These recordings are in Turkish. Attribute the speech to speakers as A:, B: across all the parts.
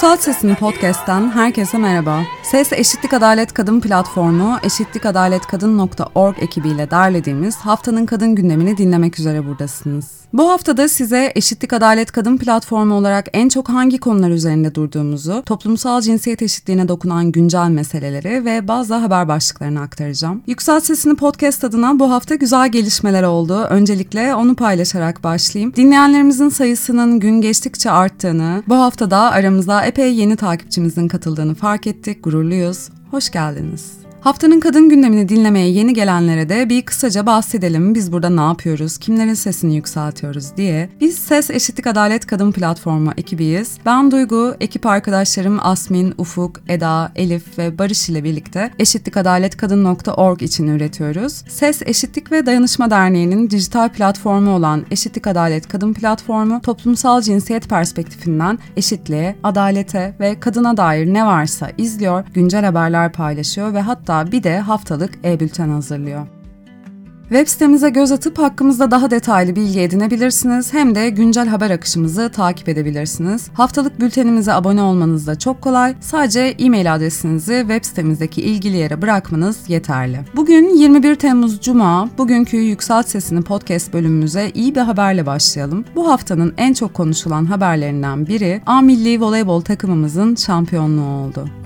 A: Yüksel Sesini Podcast'ten herkese merhaba. Ses Eşitlik Adalet Kadın platformu eşitlikadaletkadın.org ekibiyle derlediğimiz haftanın kadın gündemini dinlemek üzere buradasınız. Bu haftada size Eşitlik Adalet Kadın platformu olarak en çok hangi konular üzerinde durduğumuzu, toplumsal cinsiyet eşitliğine dokunan güncel meseleleri ve bazı haber başlıklarını aktaracağım. Yüksel Sesini Podcast adına bu hafta güzel gelişmeler oldu. Öncelikle onu paylaşarak başlayayım. Dinleyenlerimizin sayısının gün geçtikçe arttığını, bu hafta da aramızda epey yeni takipçimizin katıldığını fark ettik. Gururluyuz. Hoş geldiniz. Haftanın kadın gündemini dinlemeye yeni gelenlere de bir kısaca bahsedelim. Biz burada ne yapıyoruz, kimlerin sesini yükseltiyoruz diye. Biz Ses Eşitlik Adalet Kadın Platformu ekibiyiz. Ben Duygu, ekip arkadaşlarım Asmin, Ufuk, Eda, Elif ve Barış ile birlikte eşitlikadaletkadın.org için üretiyoruz. Ses Eşitlik ve Dayanışma Derneği'nin dijital platformu olan Eşitlik Adalet Kadın Platformu, toplumsal cinsiyet perspektifinden eşitliğe, adalete ve kadına dair ne varsa izliyor, güncel haberler paylaşıyor ve hatta hatta bir de haftalık e-bülten hazırlıyor. Web sitemize göz atıp hakkımızda daha detaylı bilgi edinebilirsiniz hem de güncel haber akışımızı takip edebilirsiniz. Haftalık bültenimize abone olmanız da çok kolay. Sadece e-mail adresinizi web sitemizdeki ilgili yere bırakmanız yeterli. Bugün 21 Temmuz Cuma, bugünkü Yükselt Sesini podcast bölümümüze iyi bir haberle başlayalım. Bu haftanın en çok konuşulan haberlerinden biri A Milli Voleybol takımımızın şampiyonluğu oldu.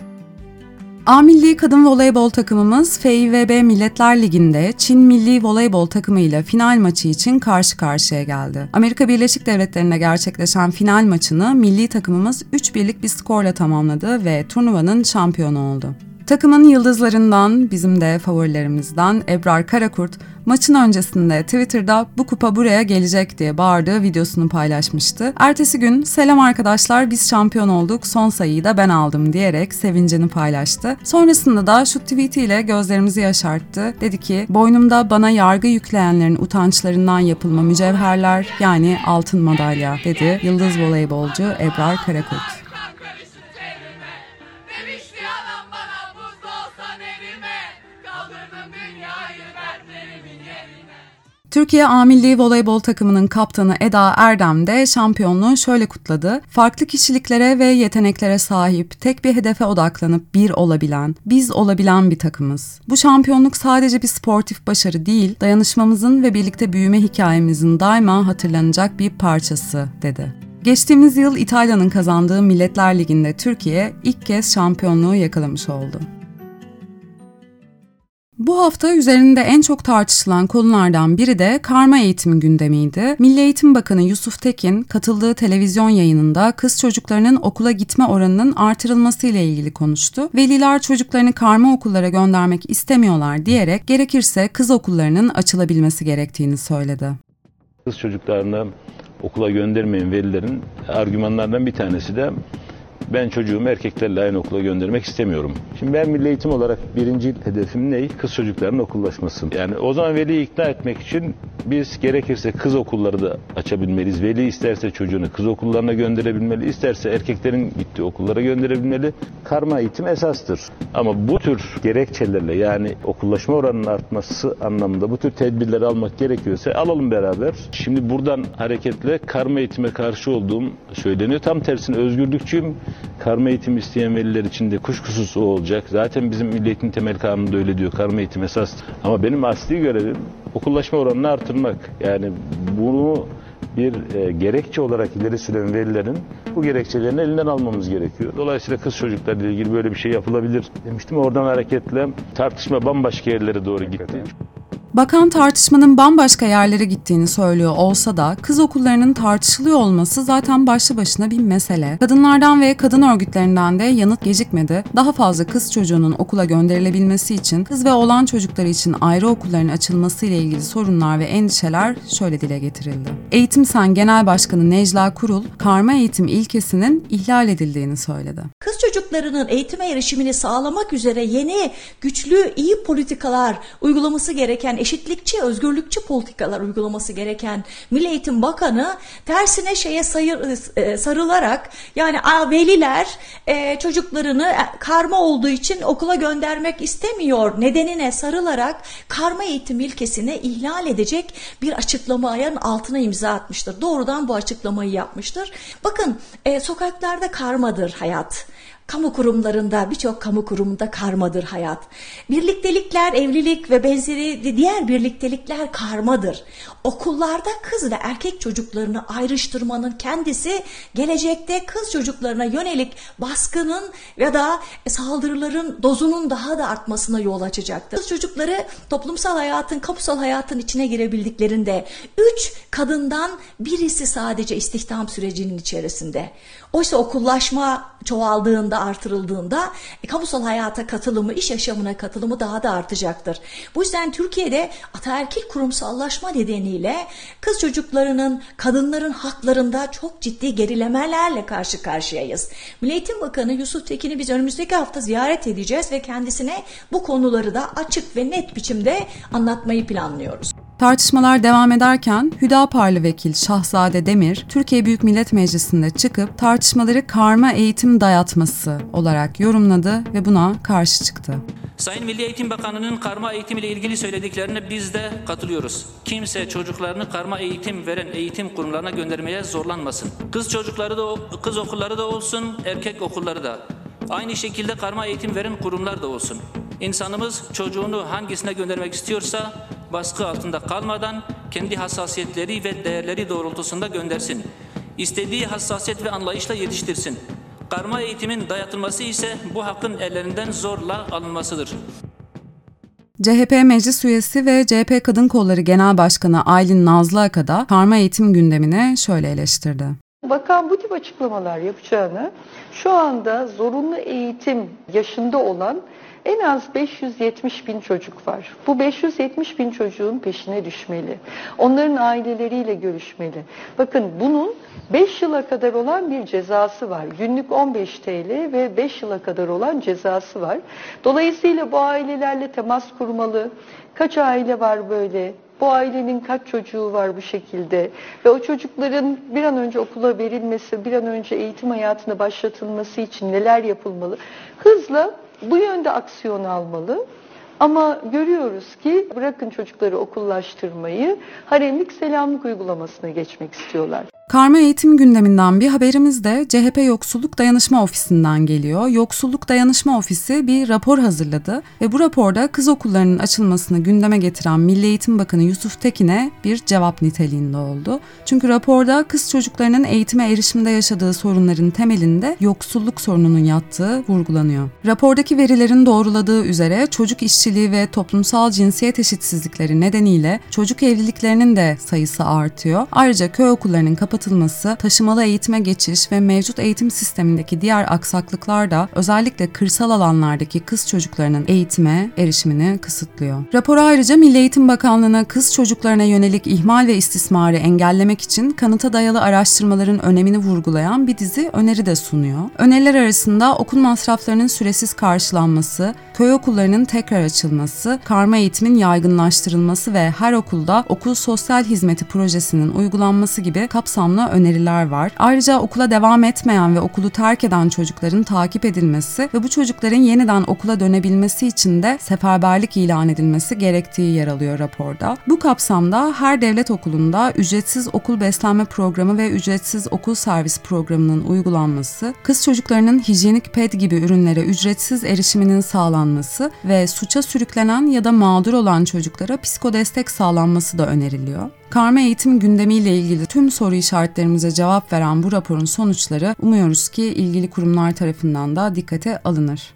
A: A Milli Kadın Voleybol takımımız FIVB Milletler Ligi'nde Çin Milli Voleybol takımı ile final maçı için karşı karşıya geldi. Amerika Birleşik Devletleri'nde gerçekleşen final maçını milli takımımız 3-1'lik bir skorla tamamladı ve turnuvanın şampiyonu oldu. Takımın yıldızlarından, bizim de favorilerimizden Ebrar Karakurt, maçın öncesinde Twitter'da bu kupa buraya gelecek diye bağırdığı videosunu paylaşmıştı. Ertesi gün selam arkadaşlar biz şampiyon olduk son sayıyı da ben aldım diyerek sevincini paylaştı. Sonrasında da şu tweetiyle gözlerimizi yaşarttı. Dedi ki boynumda bana yargı yükleyenlerin utançlarından yapılma mücevherler yani altın madalya dedi yıldız voleybolcu Ebrar Karakurt. Türkiye A Voleybol takımının kaptanı Eda Erdem de şampiyonluğu şöyle kutladı. Farklı kişiliklere ve yeteneklere sahip, tek bir hedefe odaklanıp bir olabilen, biz olabilen bir takımız. Bu şampiyonluk sadece bir sportif başarı değil, dayanışmamızın ve birlikte büyüme hikayemizin daima hatırlanacak bir parçası, dedi. Geçtiğimiz yıl İtalya'nın kazandığı Milletler Ligi'nde Türkiye ilk kez şampiyonluğu yakalamış oldu. Bu hafta üzerinde en çok tartışılan konulardan biri de karma eğitim gündemiydi. Milli Eğitim Bakanı Yusuf Tekin katıldığı televizyon yayınında kız çocuklarının okula gitme oranının artırılması ile ilgili konuştu. Veliler çocuklarını karma okullara göndermek istemiyorlar diyerek gerekirse kız okullarının açılabilmesi gerektiğini söyledi.
B: Kız çocuklarını okula göndermeyen velilerin argümanlarından bir tanesi de ben çocuğumu erkeklerle aynı okula göndermek istemiyorum. Şimdi ben milli eğitim olarak birinci hedefim ne? Kız çocuklarının okullaşması. Yani o zaman veliyi ikna etmek için biz gerekirse kız okulları da açabilmeliyiz. Veli isterse çocuğunu kız okullarına gönderebilmeli, isterse erkeklerin gittiği okullara gönderebilmeli. Karma eğitim esastır. Ama bu tür gerekçelerle yani okullaşma oranının artması anlamında bu tür tedbirleri almak gerekiyorsa alalım beraber. Şimdi buradan hareketle karma eğitime karşı olduğum söyleniyor. Tam tersine özgürlükçüyüm karma eğitim isteyen veliler için de kuşkusuz o olacak. Zaten bizim Milli Temel Kanunu da öyle diyor. Karma eğitim esas. Ama benim asli görevim okullaşma oranını artırmak. Yani bunu bir e, gerekçe olarak ileri süren velilerin bu gerekçelerini elinden almamız gerekiyor. Dolayısıyla kız çocuklarla ilgili böyle bir şey yapılabilir demiştim. Oradan hareketle tartışma bambaşka yerlere doğru gitti.
A: Bakan tartışmanın bambaşka yerlere gittiğini söylüyor olsa da kız okullarının tartışılıyor olması zaten başlı başına bir mesele. Kadınlardan ve kadın örgütlerinden de yanıt gecikmedi. Daha fazla kız çocuğunun okula gönderilebilmesi için kız ve oğlan çocukları için ayrı okulların açılması ile ilgili sorunlar ve endişeler şöyle dile getirildi. Eğitim Sen Genel Başkanı Necla Kurul, karma eğitim ilkesinin ihlal edildiğini söyledi.
C: Kız çocukları çocuklarının eğitime erişimini sağlamak üzere yeni, güçlü, iyi politikalar uygulaması gereken, eşitlikçi, özgürlükçü politikalar uygulaması gereken Milli Eğitim Bakanı tersine şeye sayır, e, sarılarak yani veliler e, çocuklarını karma olduğu için okula göndermek istemiyor nedenine sarılarak karma eğitim ilkesini ihlal edecek bir açıklamanın altına imza atmıştır. Doğrudan bu açıklamayı yapmıştır. Bakın e, sokaklarda karmadır hayat. Kamu kurumlarında birçok kamu kurumunda karmadır hayat. Birliktelikler, evlilik ve benzeri diğer birliktelikler karmadır. Okullarda kız ve erkek çocuklarını ayrıştırmanın kendisi gelecekte kız çocuklarına yönelik baskının ya da saldırıların dozunun daha da artmasına yol açacaktır. Kız çocukları toplumsal hayatın, kamusal hayatın içine girebildiklerinde üç kadından birisi sadece istihdam sürecinin içerisinde. Oysa okullaşma çoğaldığında, artırıldığında e, kamusal hayata katılımı, iş yaşamına katılımı daha da artacaktır. Bu yüzden Türkiye'de ataerkil kurumsallaşma nedeniyle kız çocuklarının, kadınların haklarında çok ciddi gerilemelerle karşı karşıyayız. Milli Bakanı Yusuf Tekin'i biz önümüzdeki hafta ziyaret edeceğiz ve kendisine bu konuları da açık ve net biçimde anlatmayı planlıyoruz.
A: Tartışmalar devam ederken Hüdaparlı vekil Şahzade Demir, Türkiye Büyük Millet Meclisi'nde çıkıp tartışmaları karma eğitim dayatması olarak yorumladı ve buna karşı çıktı.
D: Sayın Milli Eğitim Bakanı'nın karma eğitim ile ilgili söylediklerine biz de katılıyoruz. Kimse çocuklarını karma eğitim veren eğitim kurumlarına göndermeye zorlanmasın. Kız çocukları da kız okulları da olsun, erkek okulları da. Aynı şekilde karma eğitim veren kurumlar da olsun. İnsanımız çocuğunu hangisine göndermek istiyorsa baskı altında kalmadan kendi hassasiyetleri ve değerleri doğrultusunda göndersin. İstediği hassasiyet ve anlayışla yetiştirsin. Karma eğitimin dayatılması ise bu hakkın ellerinden zorla alınmasıdır.
A: CHP meclis üyesi ve CHP Kadın Kolları Genel Başkanı Aylin Nazlı Akada karma eğitim gündemine şöyle eleştirdi.
E: Bakan bu tip açıklamalar yapacağını şu anda zorunlu eğitim yaşında olan en az 570 bin çocuk var. Bu 570 bin çocuğun peşine düşmeli. Onların aileleriyle görüşmeli. Bakın bunun 5 yıla kadar olan bir cezası var. Günlük 15 TL ve 5 yıla kadar olan cezası var. Dolayısıyla bu ailelerle temas kurmalı. Kaç aile var böyle? Bu ailenin kaç çocuğu var bu şekilde ve o çocukların bir an önce okula verilmesi, bir an önce eğitim hayatına başlatılması için neler yapılmalı? Hızla bu yönde aksiyon almalı. Ama görüyoruz ki bırakın çocukları okullaştırmayı haremlik selamlık uygulamasına geçmek istiyorlar.
A: Karma eğitim gündeminden bir haberimiz de CHP Yoksulluk Dayanışma Ofisi'nden geliyor. Yoksulluk Dayanışma Ofisi bir rapor hazırladı ve bu raporda kız okullarının açılmasını gündeme getiren Milli Eğitim Bakanı Yusuf Tekin'e bir cevap niteliğinde oldu. Çünkü raporda kız çocuklarının eğitime erişimde yaşadığı sorunların temelinde yoksulluk sorununun yattığı vurgulanıyor. Rapordaki verilerin doğruladığı üzere çocuk işçiliği ve toplumsal cinsiyet eşitsizlikleri nedeniyle çocuk evliliklerinin de sayısı artıyor. Ayrıca köy okullarının kapatılması kapatılması, taşımalı eğitime geçiş ve mevcut eğitim sistemindeki diğer aksaklıklar da özellikle kırsal alanlardaki kız çocuklarının eğitime erişimini kısıtlıyor. Rapor ayrıca Milli Eğitim Bakanlığı'na kız çocuklarına yönelik ihmal ve istismarı engellemek için kanıta dayalı araştırmaların önemini vurgulayan bir dizi öneri de sunuyor. Öneriler arasında okul masraflarının süresiz karşılanması, köy okullarının tekrar açılması, karma eğitimin yaygınlaştırılması ve her okulda okul sosyal hizmeti projesinin uygulanması gibi kapsamlı kapsamlı öneriler var. Ayrıca okula devam etmeyen ve okulu terk eden çocukların takip edilmesi ve bu çocukların yeniden okula dönebilmesi için de seferberlik ilan edilmesi gerektiği yer alıyor raporda. Bu kapsamda her devlet okulunda ücretsiz okul beslenme programı ve ücretsiz okul servis programının uygulanması, kız çocuklarının hijyenik ped gibi ürünlere ücretsiz erişiminin sağlanması ve suça sürüklenen ya da mağdur olan çocuklara psikodestek sağlanması da öneriliyor. Karma eğitim gündemiyle ilgili tüm soru işaretlerimize cevap veren bu raporun sonuçları umuyoruz ki ilgili kurumlar tarafından da dikkate alınır.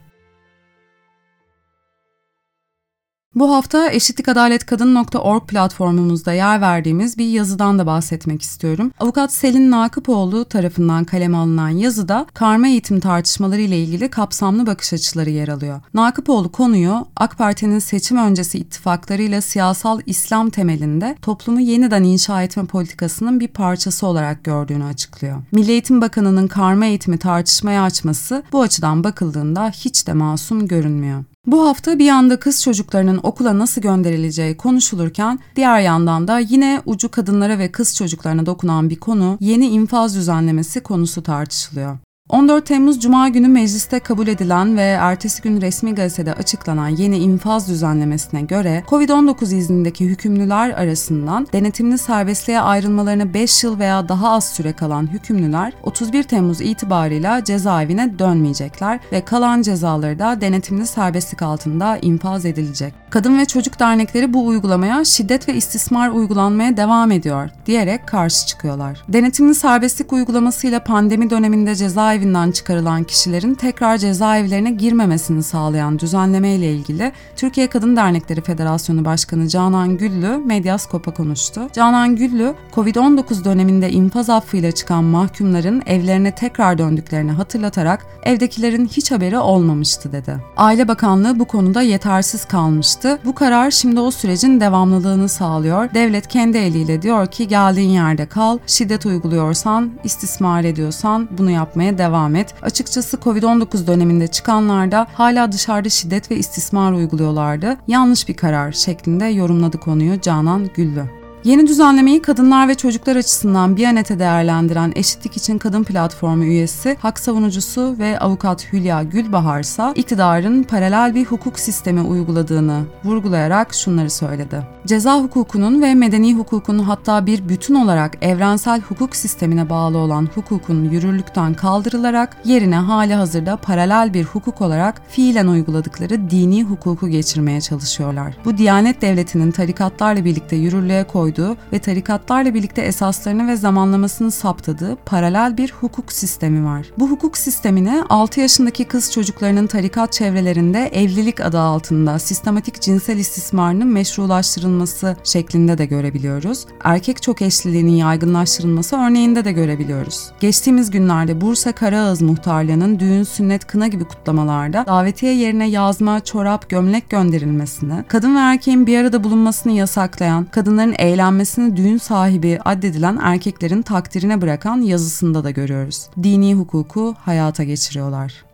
A: Bu hafta eşitlikadaletkadın.org platformumuzda yer verdiğimiz bir yazıdan da bahsetmek istiyorum. Avukat Selin Nakıpoğlu tarafından kaleme alınan yazıda karma eğitim tartışmaları ile ilgili kapsamlı bakış açıları yer alıyor. Nakıpoğlu konuyu AK Parti'nin seçim öncesi ittifaklarıyla siyasal İslam temelinde toplumu yeniden inşa etme politikasının bir parçası olarak gördüğünü açıklıyor. Milli Eğitim Bakanı'nın karma eğitimi tartışmaya açması bu açıdan bakıldığında hiç de masum görünmüyor. Bu hafta bir yanda kız çocuklarının okula nasıl gönderileceği konuşulurken diğer yandan da yine ucu kadınlara ve kız çocuklarına dokunan bir konu yeni infaz düzenlemesi konusu tartışılıyor. 14 Temmuz Cuma günü mecliste kabul edilen ve ertesi gün resmi gazetede açıklanan yeni infaz düzenlemesine göre COVID-19 iznindeki hükümlüler arasından denetimli serbestliğe ayrılmalarına 5 yıl veya daha az süre kalan hükümlüler 31 Temmuz itibarıyla cezaevine dönmeyecekler ve kalan cezaları da denetimli serbestlik altında infaz edilecek. Kadın ve çocuk dernekleri bu uygulamaya şiddet ve istismar uygulanmaya devam ediyor diyerek karşı çıkıyorlar. Denetimli serbestlik uygulamasıyla pandemi döneminde cezaevi cezaevinden çıkarılan kişilerin tekrar cezaevlerine girmemesini sağlayan düzenleme ile ilgili Türkiye Kadın Dernekleri Federasyonu Başkanı Canan Güllü Medyaskop'a konuştu. Canan Güllü, Covid-19 döneminde infaz affıyla çıkan mahkumların evlerine tekrar döndüklerini hatırlatarak evdekilerin hiç haberi olmamıştı dedi. Aile Bakanlığı bu konuda yetersiz kalmıştı. Bu karar şimdi o sürecin devamlılığını sağlıyor. Devlet kendi eliyle diyor ki geldiğin yerde kal, şiddet uyguluyorsan, istismar ediyorsan bunu yapmaya devam devam et. Açıkçası Covid-19 döneminde çıkanlarda hala dışarıda şiddet ve istismar uyguluyorlardı. Yanlış bir karar şeklinde yorumladı konuyu Canan Güllü. Yeni düzenlemeyi kadınlar ve çocuklar açısından Biyanet'e değerlendiren Eşitlik İçin Kadın Platformu üyesi, hak savunucusu ve avukat Hülya Gülbahar ise iktidarın paralel bir hukuk sistemi uyguladığını vurgulayarak şunları söyledi. Ceza hukukunun ve medeni hukukun hatta bir bütün olarak evrensel hukuk sistemine bağlı olan hukukun yürürlükten kaldırılarak yerine hali hazırda paralel bir hukuk olarak fiilen uyguladıkları dini hukuku geçirmeye çalışıyorlar. Bu Diyanet Devleti'nin tarikatlarla birlikte yürürlüğe koyduğu koyduğu ve tarikatlarla birlikte esaslarını ve zamanlamasını saptadığı paralel bir hukuk sistemi var. Bu hukuk sistemini 6 yaşındaki kız çocuklarının tarikat çevrelerinde evlilik adı altında sistematik cinsel istismarının meşrulaştırılması şeklinde de görebiliyoruz. Erkek çok eşliliğinin yaygınlaştırılması örneğinde de görebiliyoruz. Geçtiğimiz günlerde Bursa Karaağız Muhtarlığı'nın düğün, sünnet, kına gibi kutlamalarda davetiye yerine yazma, çorap, gömlek gönderilmesini, kadın ve erkeğin bir arada bulunmasını yasaklayan, kadınların eğlence evlenmesini düğün sahibi addedilen erkeklerin takdirine bırakan yazısında da görüyoruz. Dini hukuku hayata geçiriyorlar.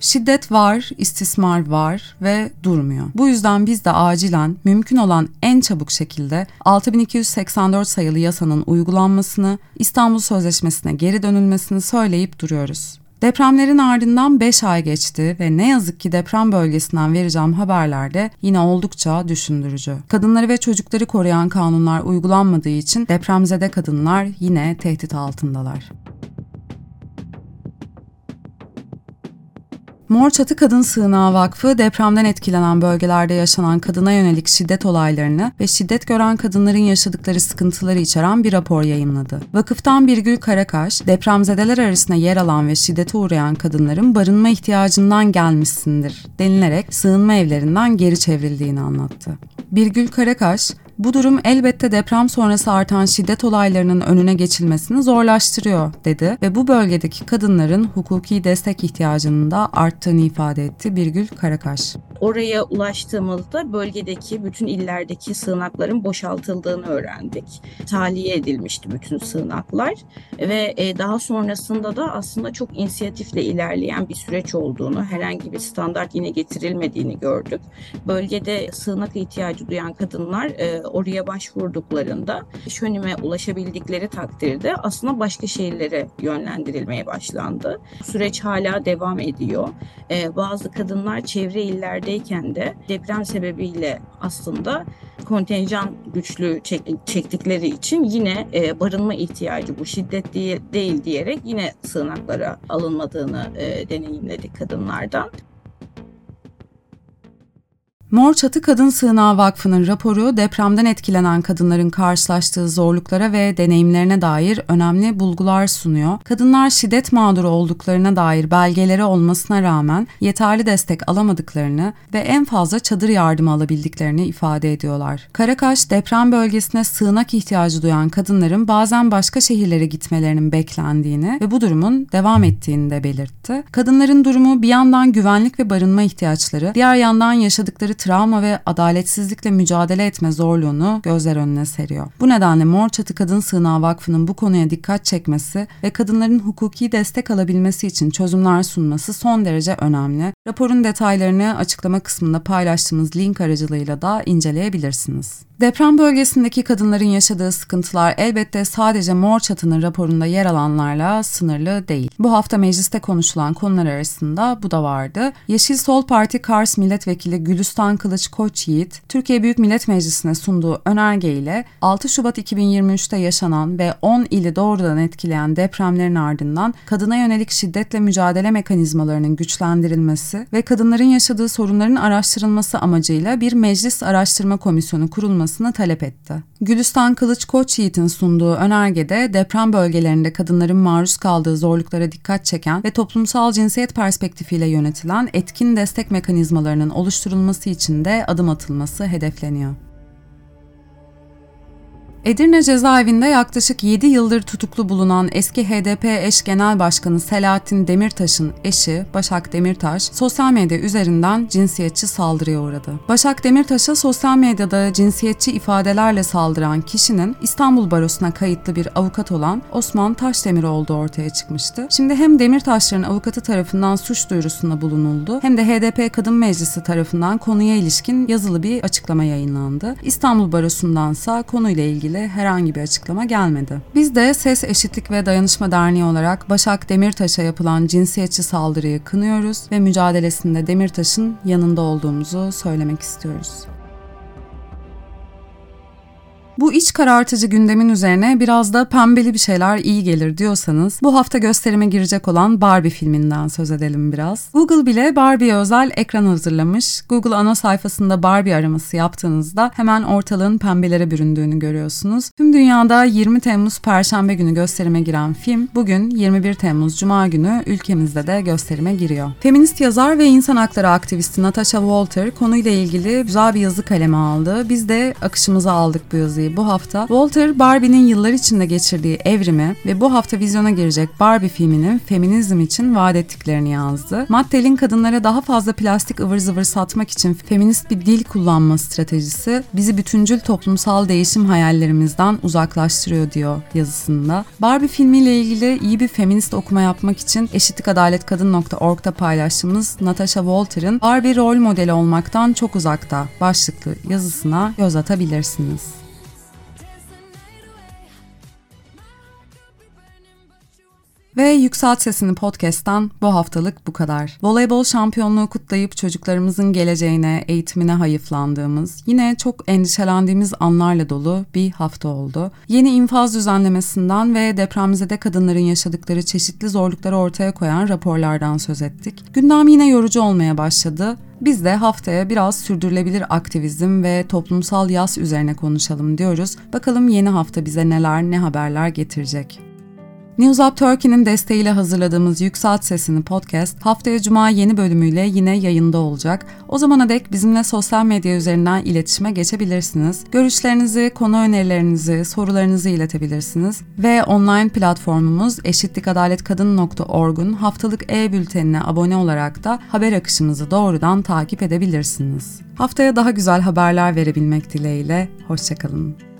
A: Şiddet var, istismar var ve durmuyor. Bu yüzden biz de acilen mümkün olan en çabuk şekilde 6284 sayılı yasanın uygulanmasını, İstanbul Sözleşmesi'ne geri dönülmesini söyleyip duruyoruz. Depremlerin ardından 5 ay geçti ve ne yazık ki deprem bölgesinden vereceğim haberlerde yine oldukça düşündürücü. Kadınları ve çocukları koruyan kanunlar uygulanmadığı için depremzede kadınlar yine tehdit altındalar. Mor Çatı Kadın Sığınağı Vakfı depremden etkilenen bölgelerde yaşanan kadına yönelik şiddet olaylarını ve şiddet gören kadınların yaşadıkları sıkıntıları içeren bir rapor yayımladı. Vakıftan Birgül Karakaş, depremzedeler arasında yer alan ve şiddete uğrayan kadınların barınma ihtiyacından gelmişsindir denilerek sığınma evlerinden geri çevrildiğini anlattı. Birgül Karakaş, bu durum elbette deprem sonrası artan şiddet olaylarının önüne geçilmesini zorlaştırıyor dedi ve bu bölgedeki kadınların hukuki destek ihtiyacının da arttığını ifade etti Birgül Karakaş.
F: Oraya ulaştığımızda bölgedeki bütün illerdeki sığınakların boşaltıldığını öğrendik. Tahliye edilmişti bütün sığınaklar ve e, daha sonrasında da aslında çok inisiyatifle ilerleyen bir süreç olduğunu, herhangi bir standart yine getirilmediğini gördük. Bölgede sığınak ihtiyacı duyan kadınlar e, oraya başvurduklarında şönime ulaşabildikleri takdirde aslında başka şehirlere yönlendirilmeye başlandı. Süreç hala devam ediyor. E, bazı kadınlar çevre illerde yerdeyken de deprem sebebiyle aslında kontenjan güçlü çek, çektikleri için yine e, barınma ihtiyacı bu şiddet diye, değil diyerek yine sığınaklara alınmadığını e, deneyimledik kadınlardan.
A: Mor Çatı Kadın Sığınağı Vakfı'nın raporu depremden etkilenen kadınların karşılaştığı zorluklara ve deneyimlerine dair önemli bulgular sunuyor. Kadınlar şiddet mağduru olduklarına dair belgeleri olmasına rağmen yeterli destek alamadıklarını ve en fazla çadır yardımı alabildiklerini ifade ediyorlar. Karakaş deprem bölgesine sığınak ihtiyacı duyan kadınların bazen başka şehirlere gitmelerinin beklendiğini ve bu durumun devam ettiğini de belirtti. Kadınların durumu bir yandan güvenlik ve barınma ihtiyaçları, diğer yandan yaşadıkları travma ve adaletsizlikle mücadele etme zorluğunu gözler önüne seriyor. Bu nedenle Mor Çatı Kadın Sığınağı Vakfı'nın bu konuya dikkat çekmesi ve kadınların hukuki destek alabilmesi için çözümler sunması son derece önemli. Raporun detaylarını açıklama kısmında paylaştığımız link aracılığıyla da inceleyebilirsiniz. Deprem bölgesindeki kadınların yaşadığı sıkıntılar elbette sadece Mor Çatı'nın raporunda yer alanlarla sınırlı değil. Bu hafta mecliste konuşulan konular arasında bu da vardı. Yeşil Sol Parti Kars Milletvekili Gülistan Kılıç Koç Yiğit, Türkiye Büyük Millet Meclisi'ne sunduğu önerge ile 6 Şubat 2023'te yaşanan ve 10 ili doğrudan etkileyen depremlerin ardından kadına yönelik şiddetle mücadele mekanizmalarının güçlendirilmesi ve kadınların yaşadığı sorunların araştırılması amacıyla bir meclis araştırma komisyonu kurulması yapılmasını talep etti. Gülistan Kılıç Koç Yiğit'in sunduğu önergede deprem bölgelerinde kadınların maruz kaldığı zorluklara dikkat çeken ve toplumsal cinsiyet perspektifiyle yönetilen etkin destek mekanizmalarının oluşturulması için de adım atılması hedefleniyor. Edirne cezaevinde yaklaşık 7 yıldır tutuklu bulunan eski HDP eş genel başkanı Selahattin Demirtaş'ın eşi Başak Demirtaş sosyal medya üzerinden cinsiyetçi saldırıya uğradı. Başak Demirtaş'a sosyal medyada cinsiyetçi ifadelerle saldıran kişinin İstanbul Barosu'na kayıtlı bir avukat olan Osman Taşdemir olduğu ortaya çıkmıştı. Şimdi hem Demirtaşların avukatı tarafından suç duyurusunda bulunuldu hem de HDP Kadın Meclisi tarafından konuya ilişkin yazılı bir açıklama yayınlandı. İstanbul Barosu'ndansa konuyla ilgili ilgili herhangi bir açıklama gelmedi. Biz de Ses Eşitlik ve Dayanışma Derneği olarak Başak Demirtaş'a yapılan cinsiyetçi saldırıyı kınıyoruz ve mücadelesinde Demirtaş'ın yanında olduğumuzu söylemek istiyoruz. Bu iç karartıcı gündemin üzerine biraz da pembeli bir şeyler iyi gelir diyorsanız bu hafta gösterime girecek olan Barbie filminden söz edelim biraz. Google bile Barbie'ye özel ekran hazırlamış. Google ana sayfasında Barbie araması yaptığınızda hemen ortalığın pembelere büründüğünü görüyorsunuz. Tüm dünyada 20 Temmuz Perşembe günü gösterime giren film bugün 21 Temmuz Cuma günü ülkemizde de gösterime giriyor. Feminist yazar ve insan hakları aktivisti Natasha Walter konuyla ilgili güzel bir yazı kaleme aldı. Biz de akışımıza aldık bu yazıyı ettiği bu hafta Walter Barbie'nin yıllar içinde geçirdiği evrimi ve bu hafta vizyona girecek Barbie filminin feminizm için vaat ettiklerini yazdı. Mattel'in kadınlara daha fazla plastik ıvır zıvır satmak için feminist bir dil kullanma stratejisi bizi bütüncül toplumsal değişim hayallerimizden uzaklaştırıyor diyor yazısında. Barbie filmiyle ilgili iyi bir feminist okuma yapmak için eşitlikadaletkadın.org'da paylaştığımız Natasha Walter'ın Barbie rol modeli olmaktan çok uzakta başlıklı yazısına göz atabilirsiniz. Ve Yükselt Sesini Podcast'tan bu haftalık bu kadar. Voleybol şampiyonluğu kutlayıp çocuklarımızın geleceğine, eğitimine hayıflandığımız, yine çok endişelendiğimiz anlarla dolu bir hafta oldu. Yeni infaz düzenlemesinden ve depremzede kadınların yaşadıkları çeşitli zorlukları ortaya koyan raporlardan söz ettik. Gündem yine yorucu olmaya başladı. Biz de haftaya biraz sürdürülebilir aktivizm ve toplumsal yas üzerine konuşalım diyoruz. Bakalım yeni hafta bize neler, ne haberler getirecek. News Up Turkey'nin desteğiyle hazırladığımız Yükselt Sesini podcast haftaya cuma yeni bölümüyle yine yayında olacak. O zamana dek bizimle sosyal medya üzerinden iletişime geçebilirsiniz. Görüşlerinizi, konu önerilerinizi, sorularınızı iletebilirsiniz. Ve online platformumuz eşitlikadaletkadın.org'un haftalık e-bültenine abone olarak da haber akışımızı doğrudan takip edebilirsiniz. Haftaya daha güzel haberler verebilmek dileğiyle, hoşçakalın.